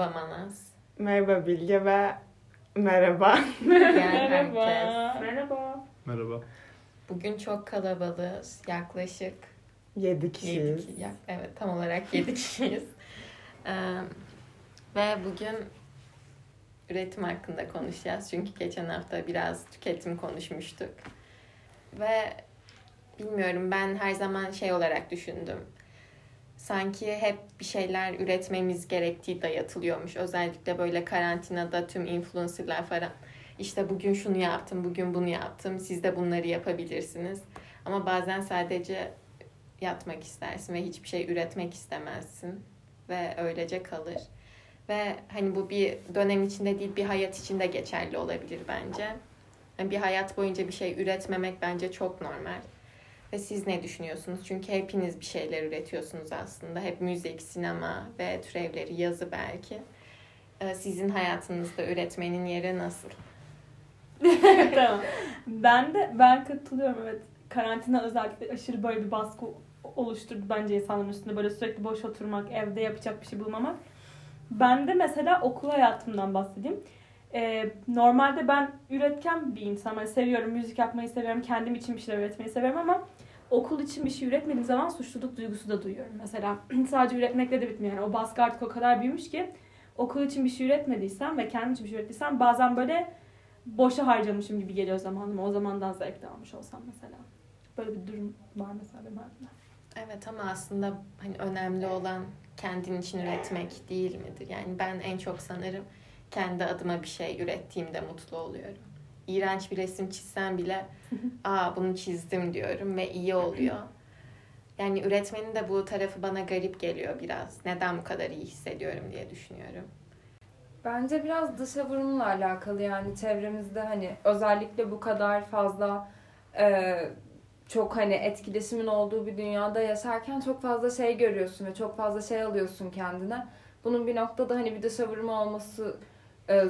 Merhaba Manas. Merhaba Bilge ve merhaba. Herkes. Merhaba. Merhaba. Bugün çok kalabalığız. Yaklaşık 7 7 kişiyiz. kişi. yak- Evet tam olarak 7 kişiyiz. Ee, ve bugün üretim hakkında konuşacağız. Çünkü geçen hafta biraz tüketim konuşmuştuk. Ve bilmiyorum ben her zaman şey olarak düşündüm. Sanki hep bir şeyler üretmemiz gerektiği dayatılıyormuş. Özellikle böyle karantinada tüm influencerlar falan. İşte bugün şunu yaptım, bugün bunu yaptım. Siz de bunları yapabilirsiniz. Ama bazen sadece yatmak istersin ve hiçbir şey üretmek istemezsin ve öylece kalır. Ve hani bu bir dönem içinde değil bir hayat içinde geçerli olabilir bence. Yani bir hayat boyunca bir şey üretmemek bence çok normal. Ve siz ne düşünüyorsunuz? Çünkü hepiniz bir şeyler üretiyorsunuz aslında. Hep müzik, sinema ve türevleri, yazı belki. Ee, Sizin hayatınızda üretmenin yeri nasıl? tamam. Ben de ben katılıyorum evet. Karantina özellikle aşırı böyle bir baskı oluşturdu bence insanların üstünde. Böyle sürekli boş oturmak, evde yapacak bir şey bulmamak. Ben de mesela okul hayatımdan bahsedeyim. Ee, normalde ben üretken bir insanım. Hani seviyorum, müzik yapmayı seviyorum, kendim için bir şeyler üretmeyi seviyorum ama okul için bir şey üretmediğim zaman suçluluk duygusu da duyuyorum. Mesela sadece üretmekle de bitmiyor. Yani o baskı artık o kadar büyümüş ki okul için bir şey üretmediysem ve kendim için bir şey ürettiysem bazen böyle boşa harcamışım gibi geliyor zamanıma. O zamandan zevk de almış olsam mesela. Böyle bir durum var mesela benim hayatımda. Evet ama aslında hani önemli olan kendin için üretmek değil midir? Yani ben en çok sanırım kendi adıma bir şey ürettiğimde mutlu oluyorum. İğrenç bir resim çizsem bile aa bunu çizdim diyorum ve iyi oluyor. Yani üretmenin de bu tarafı bana garip geliyor biraz. Neden bu kadar iyi hissediyorum diye düşünüyorum. Bence biraz dışa vurumla alakalı yani çevremizde hani özellikle bu kadar fazla e, çok hani etkileşimin olduğu bir dünyada yaşarken çok fazla şey görüyorsun ve çok fazla şey alıyorsun kendine. Bunun bir noktada hani bir dışa vurumu olması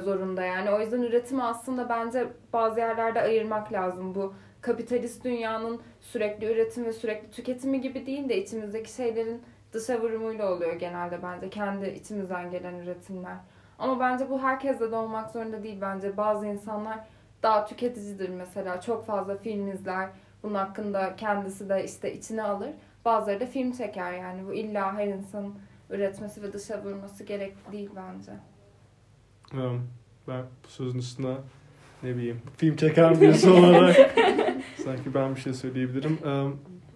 zorunda yani. O yüzden üretimi aslında bence bazı yerlerde ayırmak lazım. Bu kapitalist dünyanın sürekli üretim ve sürekli tüketimi gibi değil de içimizdeki şeylerin dışa vurumuyla oluyor genelde bence. Kendi içimizden gelen üretimler. Ama bence bu herkeste de olmak zorunda değil bence. Bazı insanlar daha tüketicidir mesela. Çok fazla film izler. Bunun hakkında kendisi de işte içine alır. Bazıları da film çeker yani. Bu illa her insanın üretmesi ve dışa vurması gerekli değil bence. Ben bu sözün üstüne ne bileyim film çeken birisi olarak sanki ben bir şey söyleyebilirim.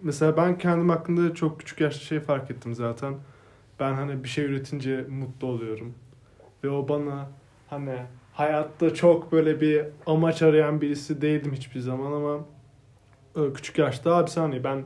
Mesela ben kendim hakkında çok küçük yaşta şey fark ettim zaten. Ben hani bir şey üretince mutlu oluyorum. Ve o bana hani hayatta çok böyle bir amaç arayan birisi değildim hiçbir zaman ama küçük yaşta abi saniye ben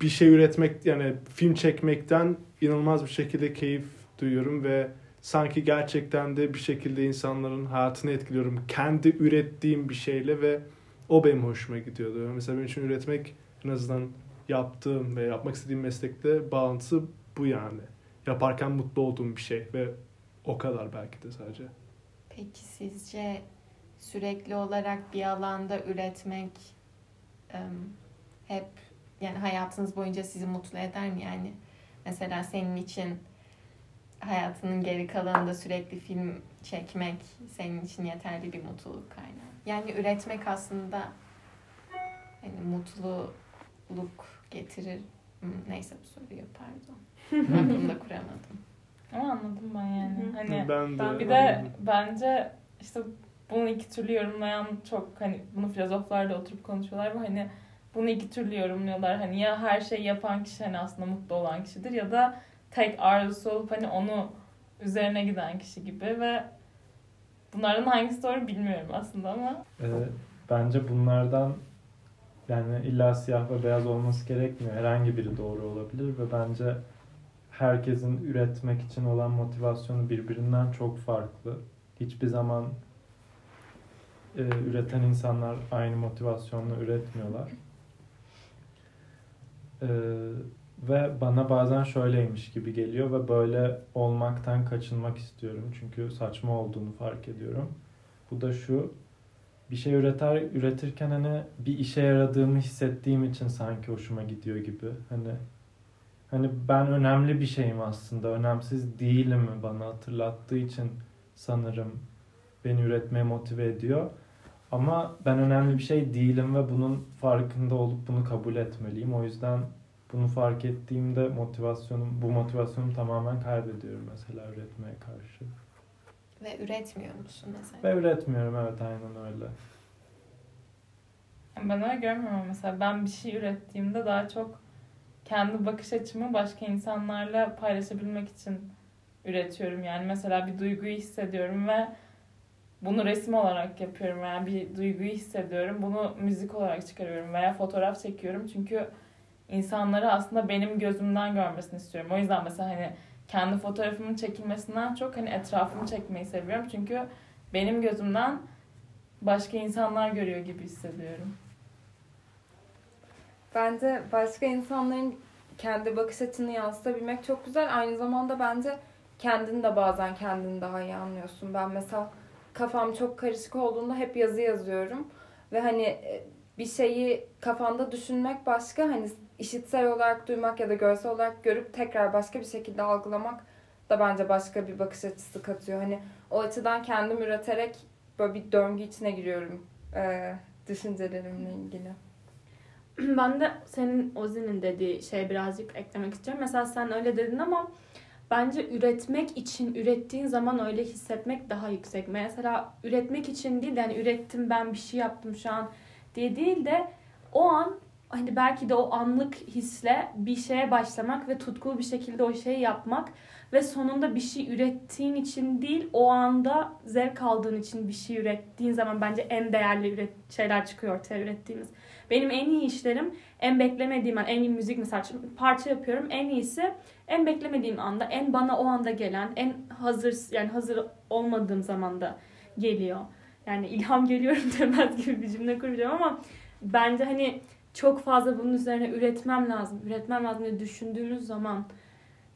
bir şey üretmek yani film çekmekten inanılmaz bir şekilde keyif duyuyorum ve sanki gerçekten de bir şekilde insanların hayatını etkiliyorum. Kendi ürettiğim bir şeyle ve o benim hoşuma gidiyordu. Mesela benim için üretmek en azından yaptığım ve yapmak istediğim meslekte bağlantısı bu yani. Yaparken mutlu olduğum bir şey ve o kadar belki de sadece. Peki sizce sürekli olarak bir alanda üretmek em, hep yani hayatınız boyunca sizi mutlu eder mi? Yani mesela senin için hayatının geri kalanında sürekli film çekmek senin için yeterli bir mutluluk kaynağı. Yani üretmek aslında hani mutluluk getirir. Neyse bu soruyu pardon. Aklımda kuramadım. Ama anladım ben yani. Hani ben de bir de anladım. bence işte bunu iki türlü yorumlayan çok hani bunu filozoflar da oturup konuşuyorlar ve hani bunu iki türlü yorumluyorlar. Hani ya her şeyi yapan kişi hani aslında mutlu olan kişidir ya da tek arzusu olup hani onu üzerine giden kişi gibi ve bunlardan hangisi doğru bilmiyorum aslında ama Ee, bence bunlardan yani illa siyah ve beyaz olması gerekmiyor. Herhangi biri doğru olabilir ve bence herkesin üretmek için olan motivasyonu birbirinden çok farklı. Hiçbir zaman e, üreten insanlar aynı motivasyonla üretmiyorlar. Ee, ve bana bazen şöyleymiş gibi geliyor ve böyle olmaktan kaçınmak istiyorum. Çünkü saçma olduğunu fark ediyorum. Bu da şu, bir şey üreter üretirken hani bir işe yaradığımı hissettiğim için sanki hoşuma gidiyor gibi. Hani hani ben önemli bir şeyim aslında, önemsiz değilim bana hatırlattığı için sanırım beni üretmeye motive ediyor. Ama ben önemli bir şey değilim ve bunun farkında olup bunu kabul etmeliyim. O yüzden bunu fark ettiğimde motivasyonum, bu motivasyonumu tamamen kaybediyorum mesela üretmeye karşı. Ve üretmiyor musun mesela? Ve üretmiyorum evet aynen öyle. Ben öyle görmüyorum mesela ben bir şey ürettiğimde daha çok kendi bakış açımı başka insanlarla paylaşabilmek için üretiyorum. Yani mesela bir duyguyu hissediyorum ve bunu resim olarak yapıyorum. Yani bir duyguyu hissediyorum. Bunu müzik olarak çıkarıyorum veya fotoğraf çekiyorum. Çünkü insanları aslında benim gözümden görmesini istiyorum. O yüzden mesela hani kendi fotoğrafımın çekilmesinden çok hani etrafımı çekmeyi seviyorum. Çünkü benim gözümden başka insanlar görüyor gibi hissediyorum. Bence başka insanların kendi bakış açını yansıtabilmek çok güzel. Aynı zamanda bence kendini de bazen kendini daha iyi anlıyorsun. Ben mesela kafam çok karışık olduğunda hep yazı yazıyorum. Ve hani e, bir şeyi kafanda düşünmek başka, hani işitsel olarak duymak ya da görsel olarak görüp tekrar başka bir şekilde algılamak da bence başka bir bakış açısı katıyor. Hani o açıdan kendim üreterek böyle bir döngü içine giriyorum e, düşüncelerimle ilgili. Ben de senin Ozi'nin dediği şey birazcık eklemek istiyorum. Mesela sen öyle dedin ama bence üretmek için ürettiğin zaman öyle hissetmek daha yüksek. Mesela üretmek için değil de hani ürettim ben bir şey yaptım şu an diye değil de o an hani belki de o anlık hisle bir şeye başlamak ve tutkulu bir şekilde o şeyi yapmak ve sonunda bir şey ürettiğin için değil o anda zevk aldığın için bir şey ürettiğin zaman bence en değerli şeyler çıkıyor ortaya ürettiğimiz. Benim en iyi işlerim en beklemediğim an, en iyi müzik mesela parça yapıyorum. En iyisi en beklemediğim anda, en bana o anda gelen, en hazır yani hazır olmadığım zamanda geliyor. Yani ilham geliyorum demez gibi bir cümle kuracağım ama bence hani çok fazla bunun üzerine üretmem lazım. Üretmem lazım diye düşündüğümüz zaman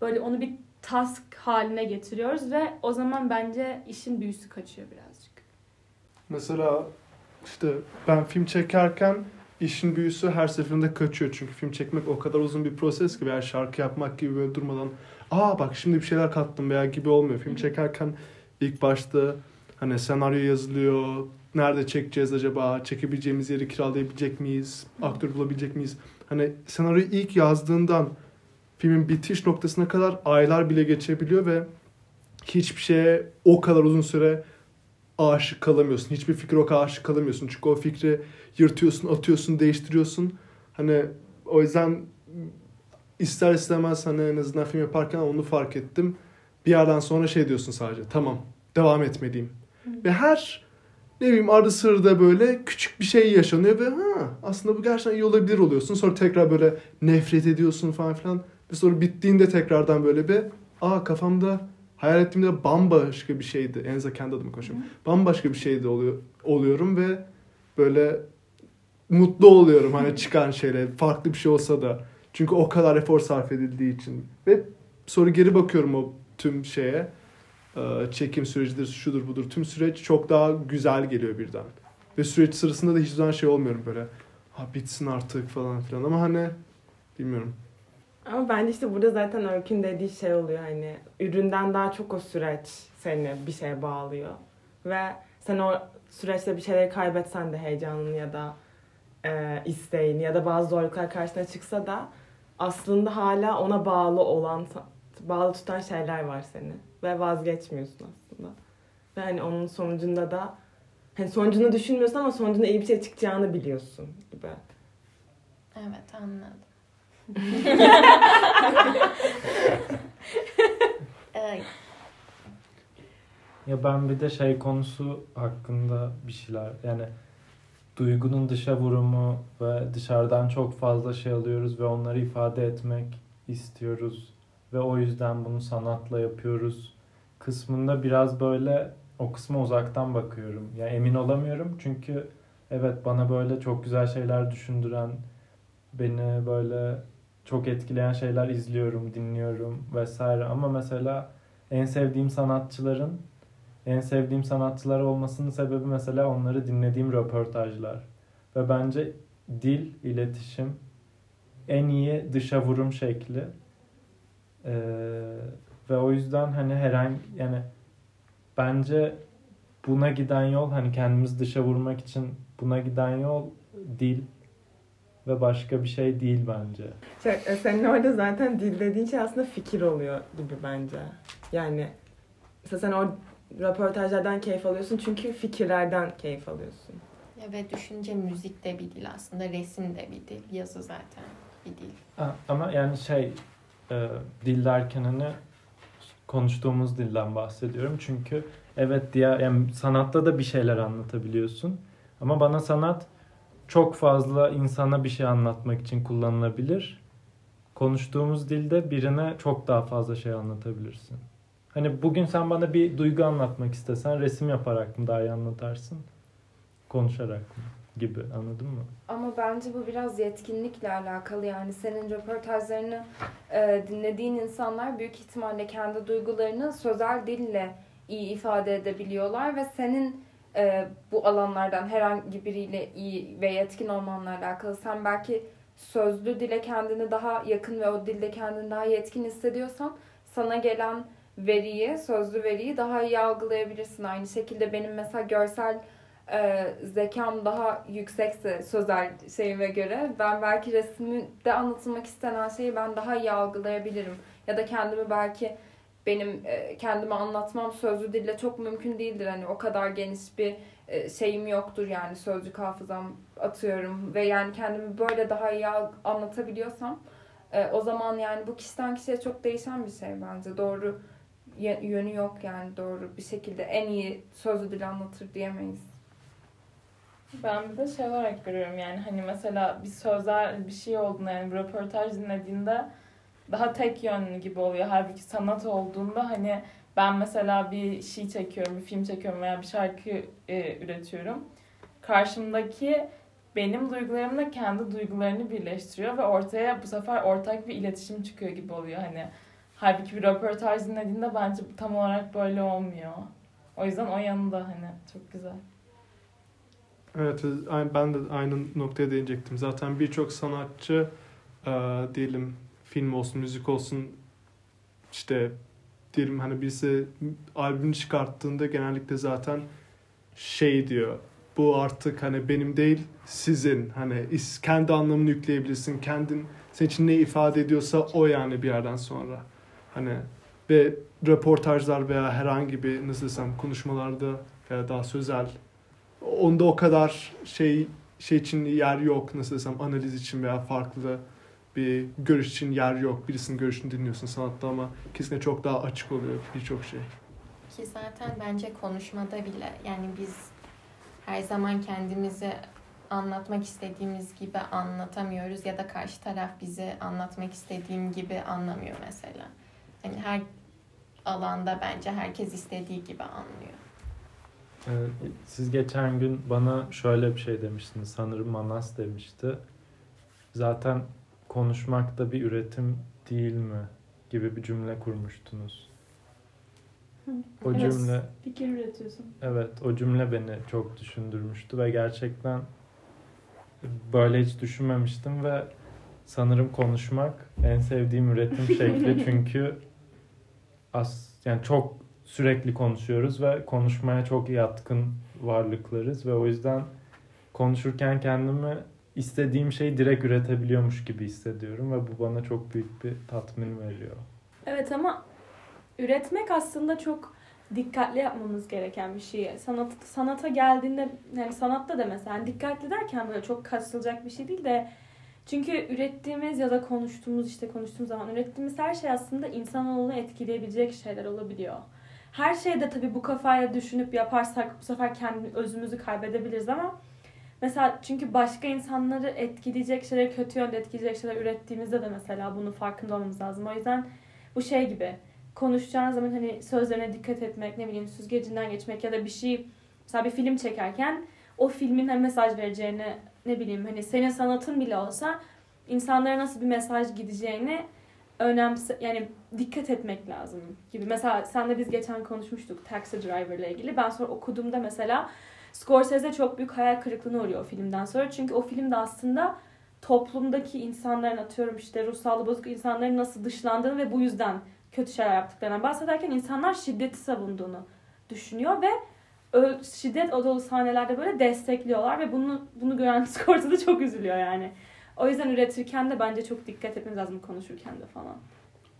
böyle onu bir task haline getiriyoruz ve o zaman bence işin büyüsü kaçıyor birazcık. Mesela işte ben film çekerken işin büyüsü her seferinde kaçıyor. Çünkü film çekmek o kadar uzun bir proses ki veya şarkı yapmak gibi böyle durmadan aa bak şimdi bir şeyler kattım veya gibi olmuyor. Film çekerken ilk başta hani senaryo yazılıyor. Nerede çekeceğiz acaba? Çekebileceğimiz yeri kiralayabilecek miyiz? Aktör bulabilecek miyiz? Hani senaryoyu ilk yazdığından filmin bitiş noktasına kadar aylar bile geçebiliyor ve hiçbir şeye o kadar uzun süre aşık kalamıyorsun. Hiçbir fikre o kadar aşık kalamıyorsun. Çünkü o fikri yırtıyorsun, atıyorsun, değiştiriyorsun. Hani o yüzden ister istemez hani en azından film yaparken onu fark ettim. Bir yerden sonra şey diyorsun sadece tamam devam etmeliyim. Ve her ne bileyim arada sırada böyle küçük bir şey yaşanıyor ve ha aslında bu gerçekten iyi olabilir oluyorsun. Sonra tekrar böyle nefret ediyorsun falan filan. Ve sonra bittiğinde tekrardan böyle bir aa kafamda hayal ettiğimde bambaşka bir şeydi. En azından kendi adıma konuşuyorum. Bambaşka bir şeydi oluyor, oluyorum ve böyle mutlu oluyorum hani çıkan şeyle. Farklı bir şey olsa da. Çünkü o kadar efor sarf edildiği için. Ve sonra geri bakıyorum o tüm şeye. Ee, Çekim sürecidir, şudur budur. Tüm süreç çok daha güzel geliyor birden. Ve süreç sırasında da hiçbir zaman şey olmuyorum böyle. Ha bitsin artık falan filan. Ama hani bilmiyorum. Ama bence işte burada zaten Öykün dediği şey oluyor hani üründen daha çok o süreç seni bir şeye bağlıyor. Ve sen o süreçte bir şeyleri kaybetsen de heyecanın ya da e, isteğin ya da bazı zorluklar karşına çıksa da aslında hala ona bağlı olan, bağlı tutan şeyler var seni. Ve vazgeçmiyorsun aslında. Ve hani onun sonucunda da hani sonucunu düşünmüyorsun ama sonucunda iyi bir şey çıkacağını biliyorsun gibi. Evet anladım. Ay, Ya ben bir de şey konusu hakkında bir şeyler yani duygunun dışa vurumu ve dışarıdan çok fazla şey alıyoruz ve onları ifade etmek istiyoruz ve o yüzden bunu sanatla yapıyoruz kısmında biraz böyle o kısma uzaktan bakıyorum. Ya emin olamıyorum çünkü evet bana böyle çok güzel şeyler düşündüren, beni böyle çok etkileyen şeyler izliyorum, dinliyorum vesaire ama mesela en sevdiğim sanatçıların en sevdiğim sanatçılar olmasının sebebi mesela onları dinlediğim röportajlar. Ve bence dil, iletişim en iyi dışa vurum şekli. Ee, ve o yüzden hani herhangi yani bence buna giden yol hani kendimizi dışa vurmak için buna giden yol dil ve başka bir şey değil bence. Şey, e, senin orada zaten dil dediğin şey aslında fikir oluyor gibi bence. Yani mesela sen o röportajlardan keyif alıyorsun çünkü fikirlerden keyif alıyorsun. Ya ve düşünce müzik de bir dil aslında, resim de bir dil, yazı zaten bir dil. Ha, Ama yani şey e, dil hani konuştuğumuz dilden bahsediyorum. Çünkü evet diğer yani sanatta da bir şeyler anlatabiliyorsun. Ama bana sanat çok fazla insana bir şey anlatmak için kullanılabilir. Konuştuğumuz dilde birine çok daha fazla şey anlatabilirsin. Hani bugün sen bana bir duygu anlatmak istesen resim yaparak mı daha iyi anlatarsın? Konuşarak mı? Gibi anladın mı? Ama bence bu biraz yetkinlikle alakalı yani senin röportajlarını e, dinlediğin insanlar büyük ihtimalle kendi duygularını sözel dille iyi ifade edebiliyorlar ve senin e, bu alanlardan herhangi biriyle iyi ve yetkin olmanla alakalı sen belki sözlü dile kendini daha yakın ve o dilde kendini daha yetkin hissediyorsan sana gelen veriyi, sözlü veriyi daha iyi algılayabilirsin. Aynı şekilde benim mesela görsel e, zekam daha yüksekse sözel şeyime göre ben belki resimde anlatılmak istenen şeyi ben daha iyi algılayabilirim. Ya da kendimi belki benim e, kendimi anlatmam sözlü dille çok mümkün değildir. Hani o kadar geniş bir e, şeyim yoktur yani sözcük hafızam atıyorum ve yani kendimi böyle daha iyi anlatabiliyorsam e, o zaman yani bu kişiden kişiye çok değişen bir şey bence. Doğru yönü yok yani doğru bir şekilde en iyi sözlü dil anlatır diyemeyiz. Ben bir de şey olarak görüyorum yani hani mesela bir sözel bir şey olduğunda yani bir röportaj dinlediğinde daha tek yönlü gibi oluyor. Halbuki sanat olduğunda hani ben mesela bir şey çekiyorum, bir film çekiyorum veya bir şarkı e, üretiyorum. Karşımdaki benim duygularımla kendi duygularını birleştiriyor ve ortaya bu sefer ortak bir iletişim çıkıyor gibi oluyor hani. Halbuki bir röportaj dinlediğinde bence tam olarak böyle olmuyor. O yüzden o yanında hani çok güzel. Evet, ay- ben de aynı noktaya değinecektim. Zaten birçok sanatçı e, diyelim film olsun, müzik olsun işte diyelim hani birisi albüm çıkarttığında genellikle zaten şey diyor. Bu artık hani benim değil sizin hani is- kendi anlamını yükleyebilirsin. Kendin senin için ne ifade ediyorsa o yani bir yerden sonra. Hani ve röportajlar veya herhangi bir nasıl desem konuşmalarda veya daha sözel onda o kadar şey şey için yer yok nasıl desem analiz için veya farklı bir görüş için yer yok. Birisinin görüşünü dinliyorsun sanatta ama kesinlikle çok daha açık oluyor birçok şey. Ki zaten bence konuşmada bile yani biz her zaman kendimizi anlatmak istediğimiz gibi anlatamıyoruz ya da karşı taraf bizi anlatmak istediğim gibi anlamıyor mesela. Hani her alanda bence herkes istediği gibi anlıyor. Ee, Siz geçen gün bana şöyle bir şey demiştiniz. Sanırım Manas demişti. Zaten konuşmak da bir üretim değil mi? Gibi bir cümle kurmuştunuz. O Evet. cümle Fikir üretiyorsun. evet o cümle beni çok düşündürmüştü ve gerçekten böyle hiç düşünmemiştim ve sanırım konuşmak en sevdiğim üretim şekli çünkü as yani çok sürekli konuşuyoruz ve konuşmaya çok yatkın varlıklarız ve o yüzden konuşurken kendimi istediğim şeyi direkt üretebiliyormuş gibi hissediyorum ve bu bana çok büyük bir tatmin veriyor. Evet ama üretmek aslında çok dikkatli yapmamız gereken bir şey. Sanat sanata geldiğinde yani sanatta da mesela dikkatli derken böyle çok kasılacak bir şey değil de çünkü ürettiğimiz ya da konuştuğumuz işte konuştuğumuz zaman ürettiğimiz her şey aslında insanoğlunu etkileyebilecek şeyler olabiliyor. Her şeyde tabii bu kafayla düşünüp yaparsak bu sefer kendi özümüzü kaybedebiliriz ama mesela çünkü başka insanları etkileyecek şeyler, kötü yönde etkileyecek şeyler ürettiğimizde de mesela bunun farkında olmamız lazım. O yüzden bu şey gibi konuşacağın zaman hani sözlerine dikkat etmek, ne bileyim süzgecinden geçmek ya da bir şey mesela bir film çekerken o filmin ne mesaj vereceğini ne bileyim hani senin sanatın bile olsa insanlara nasıl bir mesaj gideceğini önemse yani dikkat etmek lazım gibi. Mesela senle biz geçen konuşmuştuk Taxi Driver ile ilgili. Ben sonra okuduğumda mesela Scorsese çok büyük hayal kırıklığına uğruyor o filmden sonra. Çünkü o filmde aslında toplumdaki insanların atıyorum işte ruh sağlığı bozuk insanların nasıl dışlandığını ve bu yüzden kötü şeyler yaptıklarından bahsederken insanlar şiddeti savunduğunu düşünüyor ve şiddet dolu sahnelerde böyle destekliyorlar ve bunu bunu gören Scorsese çok üzülüyor yani. O yüzden üretirken de bence çok dikkat etmemiz lazım konuşurken de falan.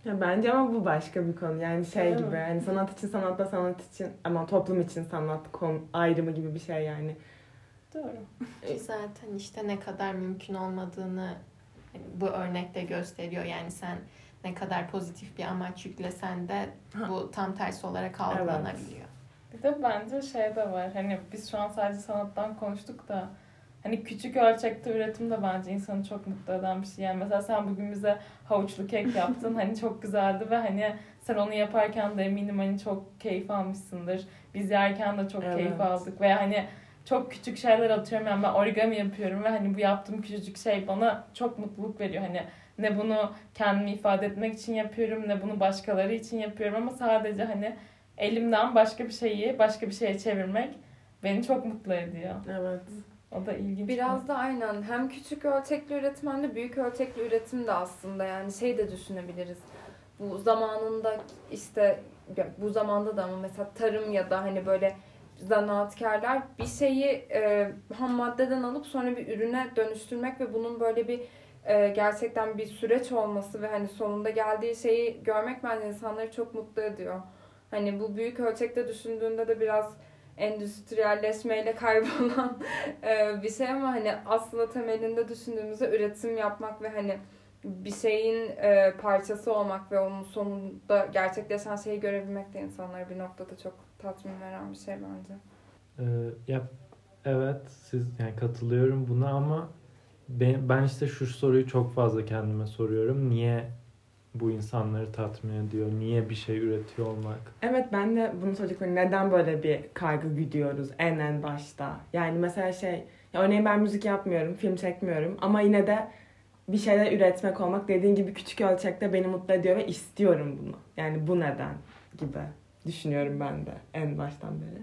Ya bence ama bu başka bir konu. Yani şey Öyle gibi mi? yani sanat için sanatta sanat için ama toplum için sanat konu ayrımı gibi bir şey yani. Doğru. Ki zaten işte ne kadar mümkün olmadığını hani bu örnekte gösteriyor. Yani sen ne kadar pozitif bir amaç yüklesen de bu tam tersi olarak algılanabiliyor. Bir de bence şey de var. Hani biz şu an sadece sanattan konuştuk da hani küçük ölçekte üretim de bence insanı çok mutlu eden bir şey. Yani mesela sen bugün bize havuçlu kek yaptın. hani çok güzeldi ve hani sen onu yaparken de eminim hani çok keyif almışsındır. Biz yerken de çok Evet. keyif aldık ve hani çok küçük şeyler atıyorum yani ben origami yapıyorum ve hani bu yaptığım küçücük şey bana çok mutluluk veriyor. Hani ne bunu kendimi ifade etmek için yapıyorum ne bunu başkaları için yapıyorum ama sadece hani elimden başka bir şeyi başka bir şeye çevirmek beni çok mutlu ediyor. Evet. O da ilginç. Biraz da aynen hem küçük ölçekli üretim hem de büyük ölçekli üretim de aslında yani şey de düşünebiliriz. Bu zamanında işte bu zamanda da ama mesela tarım ya da hani böyle zanaatkarlar bir şeyi e, ham maddeden alıp sonra bir ürüne dönüştürmek ve bunun böyle bir e, gerçekten bir süreç olması ve hani sonunda geldiği şeyi görmek bence insanları çok mutlu ediyor. Hani bu büyük ölçekte düşündüğünde de biraz endüstriyelleşmeyle kaybolan bir şey ama hani aslında temelinde düşündüğümüzde üretim yapmak ve hani bir şeyin parçası olmak ve onun sonunda gerçekleşen şeyi görebilmek de insanlara bir noktada çok tatmin veren bir şey bence. Ee, ya evet siz yani katılıyorum buna ama ben işte şu soruyu çok fazla kendime soruyorum. Niye bu insanları tatmin ediyor? Niye bir şey üretiyor olmak? Evet ben de bunu çocuklar neden böyle bir kaygı güdüyoruz en en başta? Yani mesela şey ya örneğin ben müzik yapmıyorum, film çekmiyorum ama yine de bir şeyler üretmek olmak dediğin gibi küçük ölçekte beni mutlu ediyor ve istiyorum bunu. Yani bu neden gibi düşünüyorum ben de en baştan beri.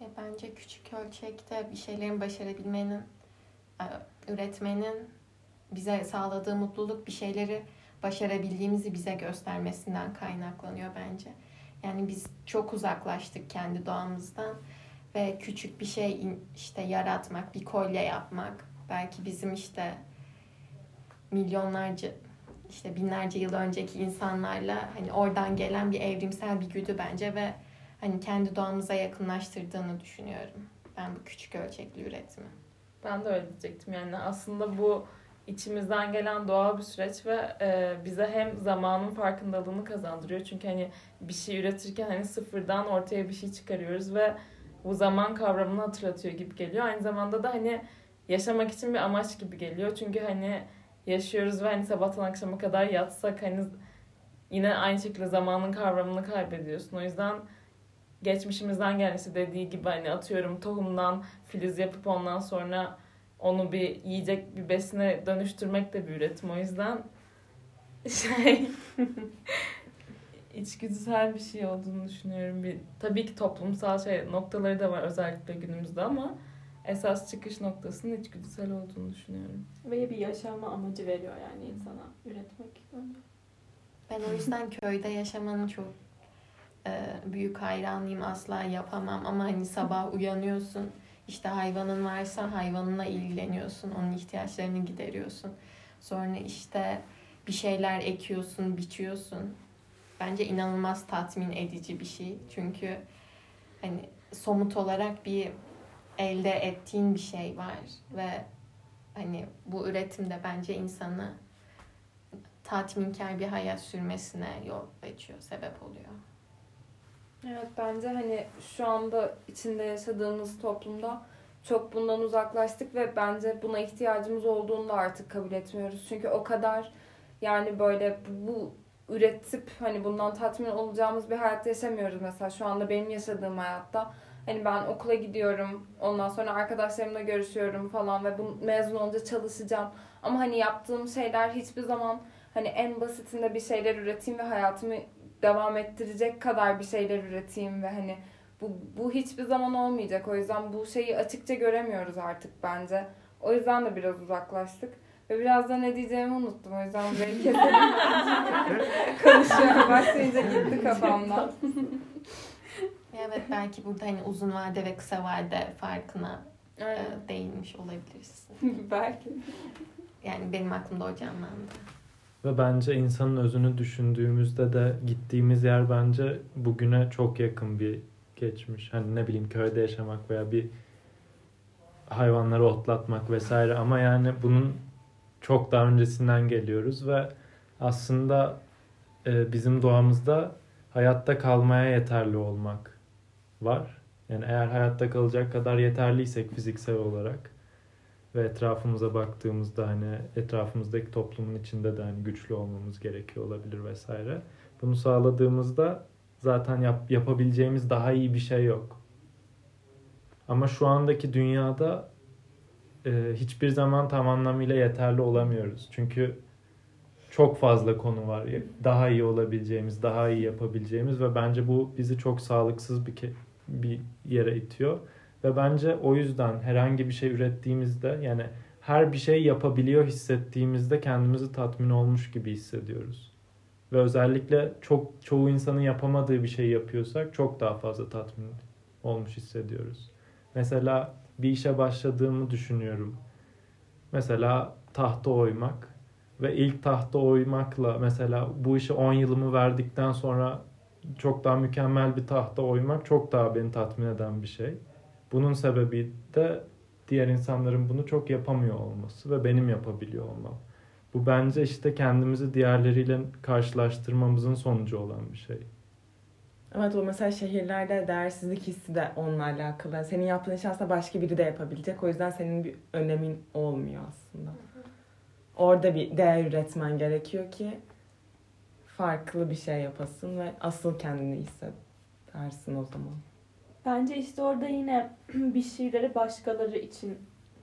Ya bence küçük ölçekte bir şeylerin başarabilmenin, e, üretmenin bize sağladığı mutluluk bir şeyleri başarabildiğimizi bize göstermesinden kaynaklanıyor bence. Yani biz çok uzaklaştık kendi doğamızdan ve küçük bir şey işte yaratmak, bir kolye yapmak belki bizim işte milyonlarca işte binlerce yıl önceki insanlarla hani oradan gelen bir evrimsel bir güdü bence ve hani kendi doğamıza yakınlaştırdığını düşünüyorum. Ben bu küçük ölçekli üretimi. Ben de öyle diyecektim yani aslında bu içimizden gelen doğal bir süreç ve e, bize hem zamanın farkındalığını kazandırıyor. Çünkü hani bir şey üretirken hani sıfırdan ortaya bir şey çıkarıyoruz ve bu zaman kavramını hatırlatıyor gibi geliyor. Aynı zamanda da hani yaşamak için bir amaç gibi geliyor. Çünkü hani yaşıyoruz ve hani sabahtan akşama kadar yatsak hani yine aynı şekilde zamanın kavramını kaybediyorsun. O yüzden geçmişimizden gelen işte dediği gibi hani atıyorum tohumdan filiz yapıp ondan sonra onu bir yiyecek bir besine dönüştürmek de bir üretim. O yüzden şey içgüdüsel bir şey olduğunu düşünüyorum. Bir, tabii ki toplumsal şey noktaları da var özellikle günümüzde ama esas çıkış noktasının içgüdüsel olduğunu düşünüyorum. Ve bir yaşama amacı veriyor yani insana üretmek. bence. Ben o yüzden köyde yaşamanın çok e, büyük hayranıyım. Asla yapamam ama hani sabah uyanıyorsun. İşte hayvanın varsa hayvanınla ilgileniyorsun. Onun ihtiyaçlarını gideriyorsun. Sonra işte bir şeyler ekiyorsun, biçiyorsun. Bence inanılmaz tatmin edici bir şey. Çünkü hani somut olarak bir elde ettiğin bir şey var ve hani bu üretim de bence insanı tatminkar bir hayat sürmesine yol açıyor, sebep oluyor. Evet bence hani şu anda içinde yaşadığımız toplumda çok bundan uzaklaştık ve bence buna ihtiyacımız olduğunu da artık kabul etmiyoruz. Çünkü o kadar yani böyle bu üretip hani bundan tatmin olacağımız bir hayat yaşamıyoruz mesela şu anda benim yaşadığım hayatta. Hani ben okula gidiyorum, ondan sonra arkadaşlarımla görüşüyorum falan ve bu mezun olunca çalışacağım. Ama hani yaptığım şeyler hiçbir zaman hani en basitinde bir şeyler üreteyim ve hayatımı devam ettirecek kadar bir şeyler üreteyim ve hani bu, bu hiçbir zaman olmayacak. O yüzden bu şeyi açıkça göremiyoruz artık bence. O yüzden de biraz uzaklaştık. Ve biraz da ne diyeceğimi unuttum. O yüzden burayı keselim. Konuşuyorum. Başlayınca gitti kafamdan. Evet belki burada hani uzun vade ve kısa vade farkına e, Aynen. değinmiş olabilirsin. Belki. Yani benim aklımda o canlandı. Ve bence insanın özünü düşündüğümüzde de gittiğimiz yer bence bugüne çok yakın bir geçmiş. Hani ne bileyim köyde yaşamak veya bir hayvanları otlatmak vesaire ama yani bunun çok daha öncesinden geliyoruz ve aslında e, bizim doğamızda hayatta kalmaya yeterli olmak var. Yani eğer hayatta kalacak kadar yeterliysek fiziksel olarak ve etrafımıza baktığımızda hani etrafımızdaki toplumun içinde de hani güçlü olmamız gerekiyor olabilir vesaire. Bunu sağladığımızda zaten yap, yapabileceğimiz daha iyi bir şey yok. Ama şu andaki dünyada e, hiçbir zaman tam anlamıyla yeterli olamıyoruz. Çünkü çok fazla konu var. Daha iyi olabileceğimiz, daha iyi yapabileceğimiz ve bence bu bizi çok sağlıksız bir bir yere itiyor. Ve bence o yüzden herhangi bir şey ürettiğimizde yani her bir şey yapabiliyor hissettiğimizde kendimizi tatmin olmuş gibi hissediyoruz. Ve özellikle çok çoğu insanın yapamadığı bir şey yapıyorsak çok daha fazla tatmin olmuş hissediyoruz. Mesela bir işe başladığımı düşünüyorum. Mesela tahta oymak ve ilk tahta oymakla mesela bu işe 10 yılımı verdikten sonra çok daha mükemmel bir tahta oymak çok daha beni tatmin eden bir şey. Bunun sebebi de diğer insanların bunu çok yapamıyor olması ve benim yapabiliyor olmam. Bu bence işte kendimizi diğerleriyle karşılaştırmamızın sonucu olan bir şey. Evet o mesela şehirlerde değersizlik hissi de onunla alakalı. Senin yaptığın işi aslında başka biri de yapabilecek. O yüzden senin bir önemin olmuyor aslında. Orada bir değer üretmen gerekiyor ki farklı bir şey yapasın ve asıl kendini hissedersin o zaman. Bence işte orada yine bir şeyleri başkaları için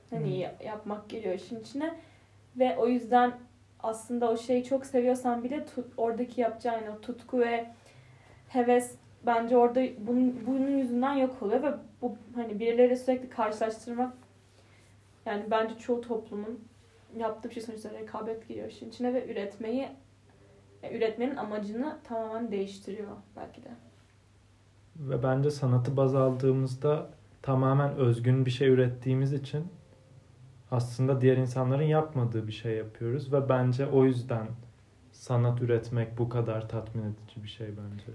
hani ya- yapmak geliyor işin içine. Ve o yüzden aslında o şeyi çok seviyorsan bile tut, oradaki yapacağın o tutku ve heves bence orada bunun, bunun yüzünden yok oluyor ve bu hani birileriyle sürekli karşılaştırmak yani bence çoğu toplumun yaptığı bir şey sonuçta rekabet giriyor işin içine ve üretmeyi e, üretmenin amacını tamamen değiştiriyor belki de. Ve bence sanatı baz aldığımızda tamamen özgün bir şey ürettiğimiz için aslında diğer insanların yapmadığı bir şey yapıyoruz ve bence o yüzden sanat üretmek bu kadar tatmin edici bir şey bence.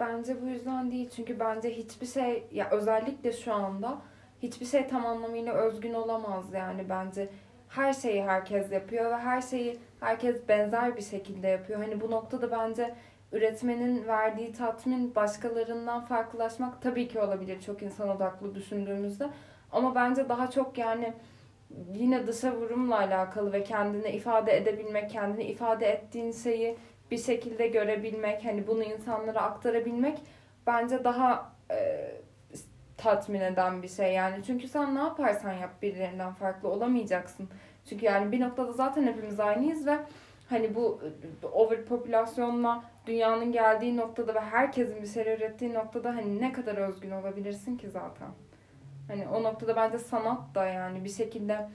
Bence bu yüzden değil. Çünkü bence hiçbir şey ya özellikle şu anda hiçbir şey tam anlamıyla özgün olamaz yani bence. Her şeyi herkes yapıyor ve her şeyi herkes benzer bir şekilde yapıyor. Hani bu noktada bence üretmenin verdiği tatmin başkalarından farklılaşmak tabii ki olabilir çok insan odaklı düşündüğümüzde. Ama bence daha çok yani yine dışa vurumla alakalı ve kendini ifade edebilmek, kendini ifade ettiğin şeyi bir şekilde görebilmek, hani bunu insanlara aktarabilmek bence daha e, tatmin eden bir şey yani. Çünkü sen ne yaparsan yap birilerinden farklı olamayacaksın. Çünkü yani bir noktada zaten hepimiz aynıyız ve hani bu e, overpopülasyonla dünyanın geldiği noktada ve herkesin bir şey ürettiği noktada hani ne kadar özgün olabilirsin ki zaten. Hani o noktada bence sanat da yani bir şekilde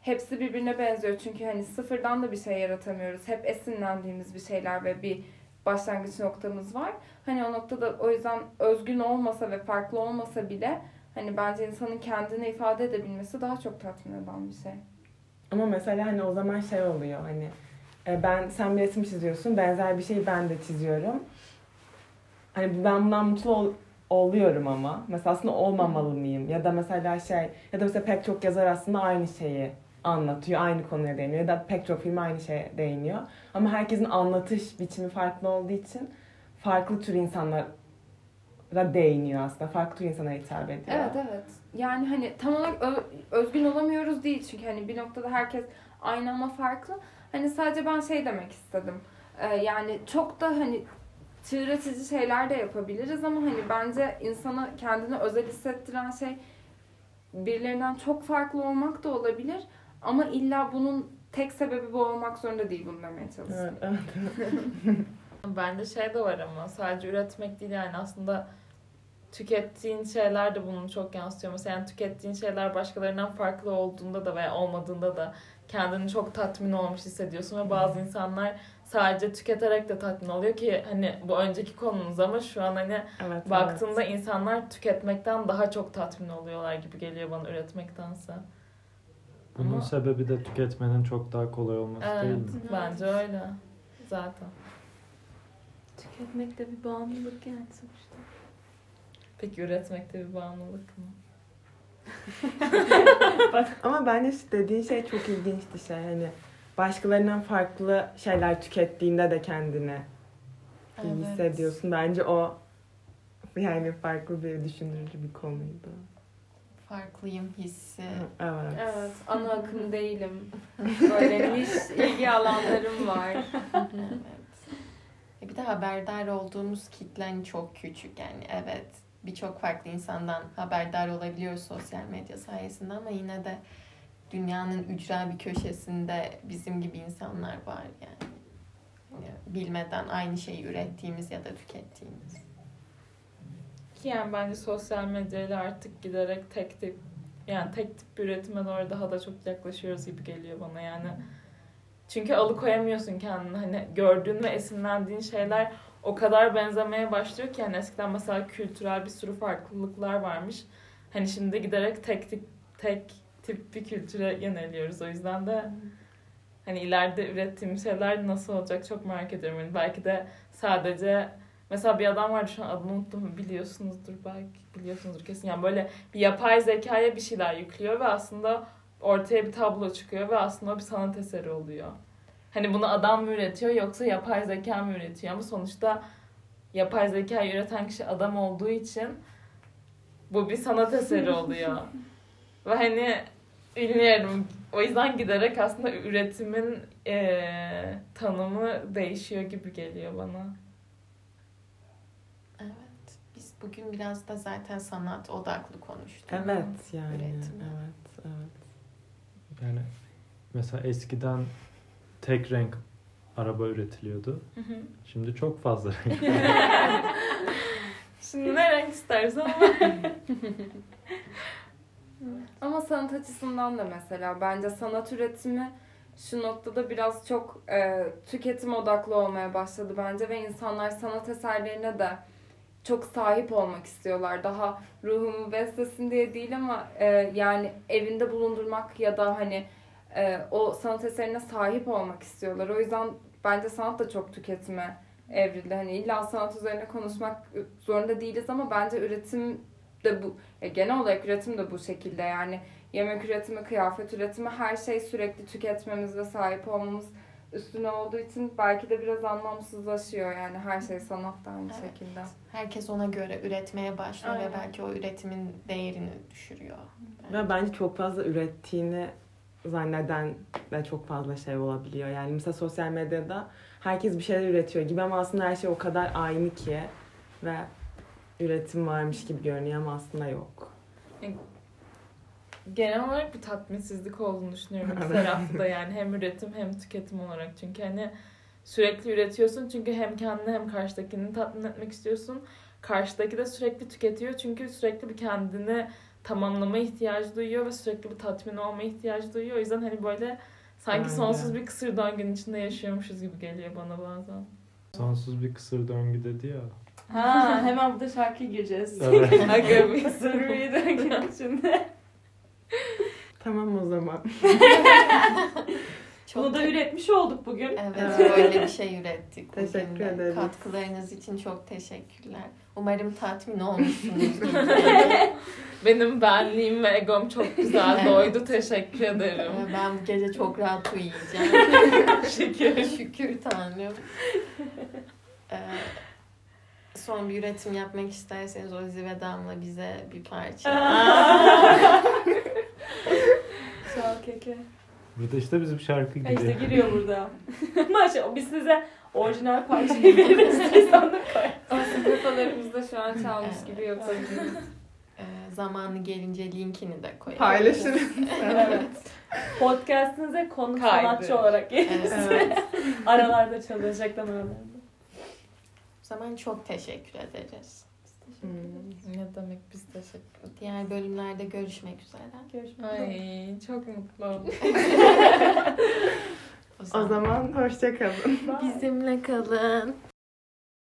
hepsi birbirine benziyor. Çünkü hani sıfırdan da bir şey yaratamıyoruz. Hep esinlendiğimiz bir şeyler ve bir başlangıç noktamız var. Hani o noktada o yüzden özgün olmasa ve farklı olmasa bile hani bence insanın kendini ifade edebilmesi daha çok tatmin eden bir şey. Ama mesela hani o zaman şey oluyor hani ben sen bir resim çiziyorsun benzer bir şeyi ben de çiziyorum. Hani ben bundan mutlu ol- oluyorum ama mesela aslında olmamalı mıyım? Ya da mesela şey ya da mesela pek çok yazar aslında aynı şeyi anlatıyor, aynı konuya değiniyor ya da pek çok film aynı şeye değiniyor. Ama herkesin anlatış biçimi farklı olduğu için farklı tür insanlara değiniyor aslında. Farklı tür insana hitap ediyor. Evet evet. Yani hani tam olarak ö- özgün olamıyoruz değil çünkü hani bir noktada herkes aynı ama farklı. Hani sadece ben şey demek istedim. Ee, yani çok da hani çığıratici şeyler de yapabiliriz ama hani bence insana kendini özel hissettiren şey birilerinden çok farklı olmak da olabilir. Ama illa bunun tek sebebi bu olmak zorunda değil bunu demeye çalışıyorum. Evet, evet. Bende şey de var ama sadece üretmek değil yani aslında tükettiğin şeyler de bunu çok yansıtıyor. Mesela yani tükettiğin şeyler başkalarından farklı olduğunda da veya olmadığında da kendini çok tatmin olmuş hissediyorsun ve bazı insanlar sadece tüketerek de tatmin oluyor ki hani bu önceki konumuz ama şu an hani Evet. baktığında evet. insanlar tüketmekten daha çok tatmin oluyorlar gibi geliyor bana üretmektense. Bunun Ama- sebebi de tüketmenin çok daha kolay olması değil Evet, mi? bence öyle. Zaten. Tüketmek de bir bağımlılık yani sonuçta. Peki üretmek de bir bağımlılık mı? Ama bence dediğin şey çok ilginçti şey hani başkalarından farklı şeyler tükettiğinde de kendini iyi Evet. hissediyorsun. Bence o yani farklı bir düşündürücü bir konuydu. Farklıyım hissi. Evet. Evet, ana akım değilim. Böyle niş ilgi alanlarım var. evet. E bir de haberdar olduğumuz kitlen çok küçük yani evet birçok farklı insandan haberdar olabiliyoruz sosyal medya sayesinde ama yine de dünyanın ücra bir köşesinde bizim gibi insanlar var yani. Bilmeden aynı şeyi ürettiğimiz ya da tükettiğimiz. Ki yani bence sosyal medyayla artık giderek tek tip yani tek tip bir üretime doğru daha da çok yaklaşıyoruz gibi geliyor bana yani. Çünkü alıkoyamıyorsun kendini. Hani gördüğün ve esinlendiğin şeyler o kadar benzemeye başlıyor ki yani eskiden mesela kültürel bir sürü farklılıklar varmış. Hani şimdi giderek tek tip tek tip bir kültüre yöneliyoruz. O yüzden de hani ileride ürettiğim şeyler nasıl olacak çok merak ediyorum. Yani belki de sadece mesela bir adam vardı şu an adını unuttum biliyorsunuzdur belki biliyorsunuzdur kesin. Yani böyle bir yapay zekaya bir şeyler yüklüyor ve aslında ortaya bir tablo çıkıyor ve aslında bir sanat eseri oluyor. Hani bunu adam mı üretiyor yoksa yapay zeka mı üretiyor ama sonuçta yapay zekayı üreten kişi adam olduğu için bu bir sanat eseri oluyor. ve hani bilmiyorum o yüzden giderek aslında üretimin eee, tanımı değişiyor gibi geliyor bana. Evet. Biz bugün biraz da zaten sanat odaklı konuştuk. Evet yani. Üretim. Evet, evet. Yani mesela eskiden tek renk araba üretiliyordu. Şimdi çok fazla renk. Şimdi ne renk istersen ama. Ama sanat açısından da mesela bence sanat üretimi şu noktada biraz çok e, tüketim odaklı olmaya başladı bence ve insanlar sanat eserlerine de çok sahip olmak istiyorlar. Daha ruhumu beslesin diye değil ama e, yani evinde bulundurmak ya da hani e, o sanat eserine sahip olmak istiyorlar. O yüzden bence sanat da çok tüketime evrildi. Hani illa sanat üzerine konuşmak zorunda değiliz ama bence üretim de bu e, genel olarak üretim de bu şekilde yani yemek üretimi, kıyafet üretimi her şey sürekli tüketmemiz ve sahip olmamız üstüne olduğu için belki de biraz anlamsızlaşıyor yani her şey sanat da aynı Evet. şekilde. Herkes ona göre üretmeye başlıyor Aynen. ve belki o üretimin değerini düşürüyor. Ve bence çok fazla ürettiğini zanneden de çok fazla şey olabiliyor. Yani mesela sosyal medyada herkes bir şeyler üretiyor gibi ama aslında her şey o kadar aynı ki ve üretim varmış gibi görünüyor ama aslında yok. Genel olarak bir tatminsizlik olduğunu düşünüyorum iki tarafta da yani hem üretim hem tüketim olarak. Çünkü hani sürekli üretiyorsun çünkü hem kendini hem karşıdakini tatmin etmek istiyorsun. Karşıdaki de sürekli tüketiyor çünkü sürekli bir kendini tamamlama ihtiyacı duyuyor ve sürekli bir tatmin olma ihtiyacı duyuyor. O yüzden hani böyle sanki Aynen. sonsuz bir kısır döngünün içinde yaşıyormuşuz gibi geliyor bana bazen. Sonsuz bir kısır döngü dedi ya. Ha hemen burada şarkıya gireceğiz. Evet. Aga bir Kısır bir döngü şimdi. Tamam o zaman. Çok Bunu da üretmiş olduk bugün. Evet, böyle bir şey ürettik. Teşekkür de. ederiz. Katkılarınız için çok teşekkürler. Umarım tatmin olmuşsunuzdur. benim benliğim ve egom çok güzel Evet. doydu. Teşekkür ederim. Ben bu gece çok rahat uyuyacağım. Şükür. Şükür Tanrım. Ee, son bir üretim yapmak isterseniz Ozi ve Damla bize bir parça. Ol keke. Burada işte bizim şarkı Ha işte giriyor. giriyor burada. Maşallah biz size orijinal parçayı veririz. sandık koy. Aslında kafalarımızda şu an çalmış gibi yapabiliriz. Ee, zamanı gelince linkini de koyarız. Paylaşırız. Evet. Podcast'inize konuk Kaydı. sanatçı olarak geliriz. Evet. Aralarda çalacak reklam aralarında. O zaman çok teşekkür ederiz. Hmm. Ne demek biz teşekkür ederiz. Diğer bölümlerde görüşmek üzere. Görüşmek üzere. Ay çok mutlu oldum. O zaman hoşça kalın. Bizimle kalın.